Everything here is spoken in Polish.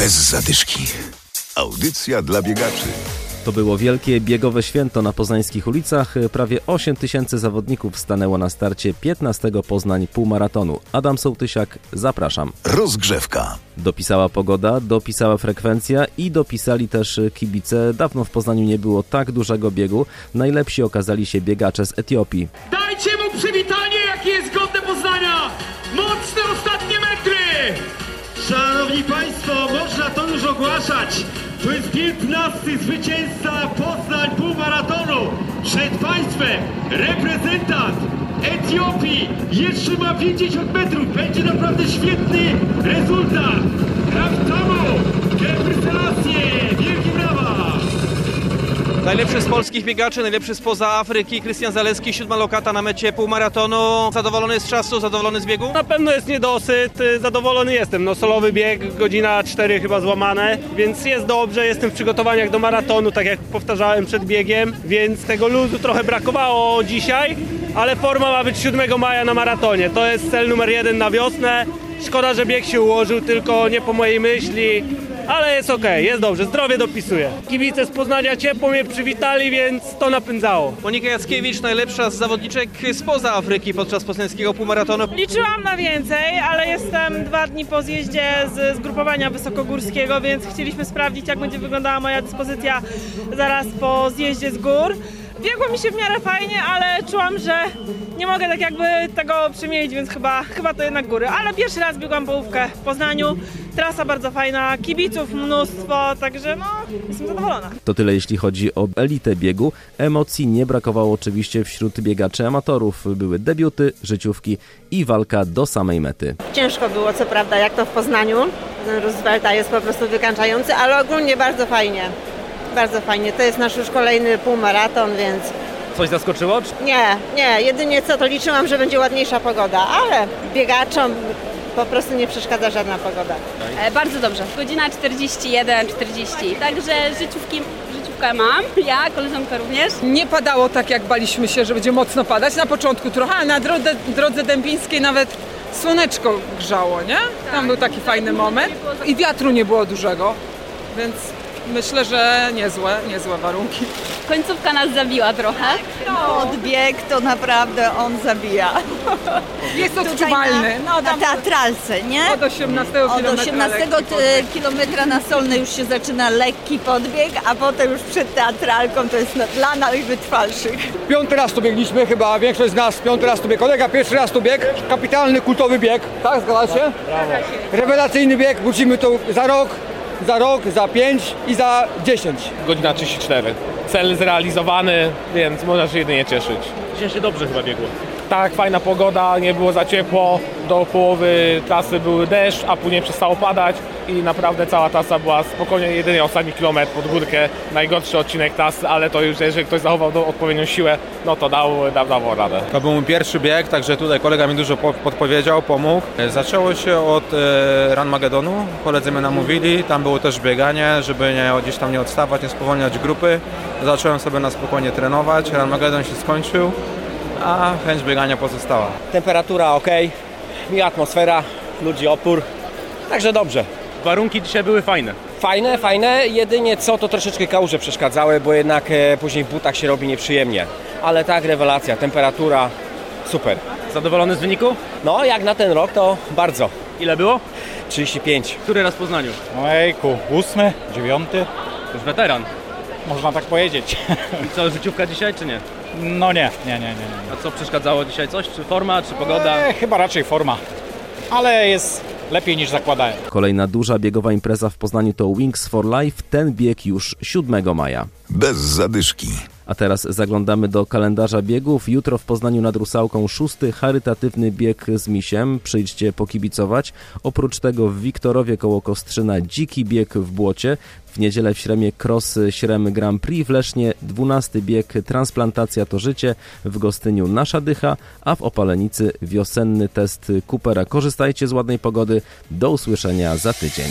Bez zadyszki. Audycja dla biegaczy. To było wielkie biegowe święto na poznańskich ulicach. Prawie 8 tysięcy zawodników stanęło na starcie 15 Poznań półmaratonu. Adam Sołtysiak, zapraszam. Rozgrzewka. Dopisała pogoda, dopisała frekwencja i dopisali też kibice. Dawno w Poznaniu nie było tak dużego biegu. Najlepsi okazali się biegacze z Etiopii. Dajcie mu przywitanie, jakie jest godne Poznania! Mocne ostatnie metry! Szanowni Państwo, już ogłaszać. To jest 15 zwycięzca Poznań półmaratonu. Przed Państwem reprezentant Etiopii. Jeszcze ma 50 metrów. Będzie naprawdę świetny rezultat. Najlepszy z polskich biegaczy, najlepszy spoza Afryki, Krystian Zaleski, siódma lokata na mecie półmaratonu. Zadowolony z czasu, zadowolony z biegu? Na pewno jest niedosyt, y, zadowolony jestem. No solowy bieg, godzina 4 chyba złamane, więc jest dobrze, jestem w przygotowaniach do maratonu, tak jak powtarzałem przed biegiem, więc tego luzu trochę brakowało dzisiaj, ale forma ma być 7 maja na maratonie. To jest cel numer jeden na wiosnę. Szkoda, że bieg się ułożył, tylko nie po mojej myśli, ale jest okej, jest dobrze, zdrowie dopisuje. Kibice z Poznania ciepło mnie przywitali, więc to napędzało. Monika Jackiewicz, najlepsza z zawodniczek spoza Afryki podczas poznańskiego półmaratonu. Liczyłam na więcej, ale jestem dwa dni po zjeździe z zgrupowania wysokogórskiego, więc chcieliśmy sprawdzić, jak będzie wyglądała moja dyspozycja zaraz po zjeździe z gór. Biegło mi się w miarę fajnie, ale czułam, że nie mogę tak jakby tego przemienić, więc chyba, chyba to jednak góry. Ale pierwszy raz biegłam połówkę w Poznaniu. Trasa bardzo fajna, kibiców mnóstwo, także no, jestem zadowolona. To tyle jeśli chodzi o elitę biegu. Emocji nie brakowało oczywiście wśród biegaczy amatorów. Były debiuty, życiówki i walka do samej mety. Ciężko było, co prawda, jak to w Poznaniu. Roosevelta jest po prostu wykańczający, ale ogólnie bardzo fajnie. Bardzo fajnie. To jest nasz już kolejny półmaraton, więc Coś zaskoczyło? nie, nie. Jedynie co, to liczyłam, że będzie ładniejsza pogoda, ale biegaczom po prostu nie przeszkadza żadna pogoda. E, Bardzo dobrze. Godzina 41, 40. Także życiówki, życiówkę mam. Ja, koleżanka również. Nie padało tak, jak baliśmy się, że będzie mocno padać. Na początku trochę, ale na drodze, drodze dębińskiej nawet słoneczko grzało, nie? Tam był taki fajny moment. I wiatru nie było dużego, więc myślę, że niezłe, niezłe warunki. Końcówka nas zabiła trochę. Odbieg to naprawdę on zabija. Jest odczuwalny. No, Na teatralce, nie? od 18 Od kilometra 18 lekki t- podbieg. kilometra na Solnej już się zaczyna lekki podbieg, a potem już przed teatralką to jest no, dla najwytrwalszych. Piąty raz tu biegliśmy, chyba większość z nas piąty raz tu bieg. Kolega pierwszy raz tu bieg. Kapitalny, kultowy bieg. Tak, zgadza się? Rewelacyjny bieg. Wrócimy tu za rok, za rok, za pięć i za dziesięć. Godzina 34. Cel zrealizowany, więc można się jedynie cieszyć. Dzisiaj się dobrze chyba biegło. Tak, fajna pogoda, nie było za ciepło. Do połowy trasy był deszcz, a później przestało padać i naprawdę cała trasa była spokojnie, jedynie ostatni kilometr pod górkę, najgorszy odcinek trasy, ale to już jeżeli ktoś zachował do, odpowiednią siłę, no to dał, dał, dał radę. To był mój pierwszy bieg, także tutaj kolega mi dużo po- podpowiedział, pomógł. Zaczęło się od e, Run Magedonu. Koledzy mnie namówili, tam było też bieganie, żeby nie, gdzieś tam nie odstawać, nie spowolniać grupy. Zacząłem sobie na spokojnie trenować, Run Magedon się skończył, a chęć biegania pozostała. Temperatura ok, i atmosfera, ludzi opór, także dobrze. Warunki dzisiaj były fajne. Fajne, fajne, jedynie co to troszeczkę kałuże przeszkadzały, bo jednak e, później w butach się robi nieprzyjemnie. Ale tak, rewelacja, temperatura, super. Zadowolony z wyniku? No, jak na ten rok to bardzo. Ile było? 35. Który raz w Poznaniu? Ojku, ósmy, dziewiąty, Już weteran. Można tak powiedzieć. I co, życiówka dzisiaj czy nie? No nie, nie, nie, nie. nie. A co przeszkadzało dzisiaj? Coś? Czy forma, czy pogoda? E, chyba raczej forma, ale jest lepiej niż zakładałem. Kolejna duża biegowa impreza w Poznaniu to Wings for Life. Ten bieg już 7 maja. Bez zadyszki. A teraz zaglądamy do kalendarza biegów. Jutro w Poznaniu nad Rusałką szósty charytatywny bieg z misiem. Przyjdźcie pokibicować. Oprócz tego w Wiktorowie koło Kostrzyna dziki bieg w błocie. W niedzielę w Śremie Cross Śrem Grand Prix. W Lesznie 12 bieg Transplantacja to życie. W Gostyniu Nasza Dycha. A w Opalenicy wiosenny test Coopera. Korzystajcie z ładnej pogody. Do usłyszenia za tydzień.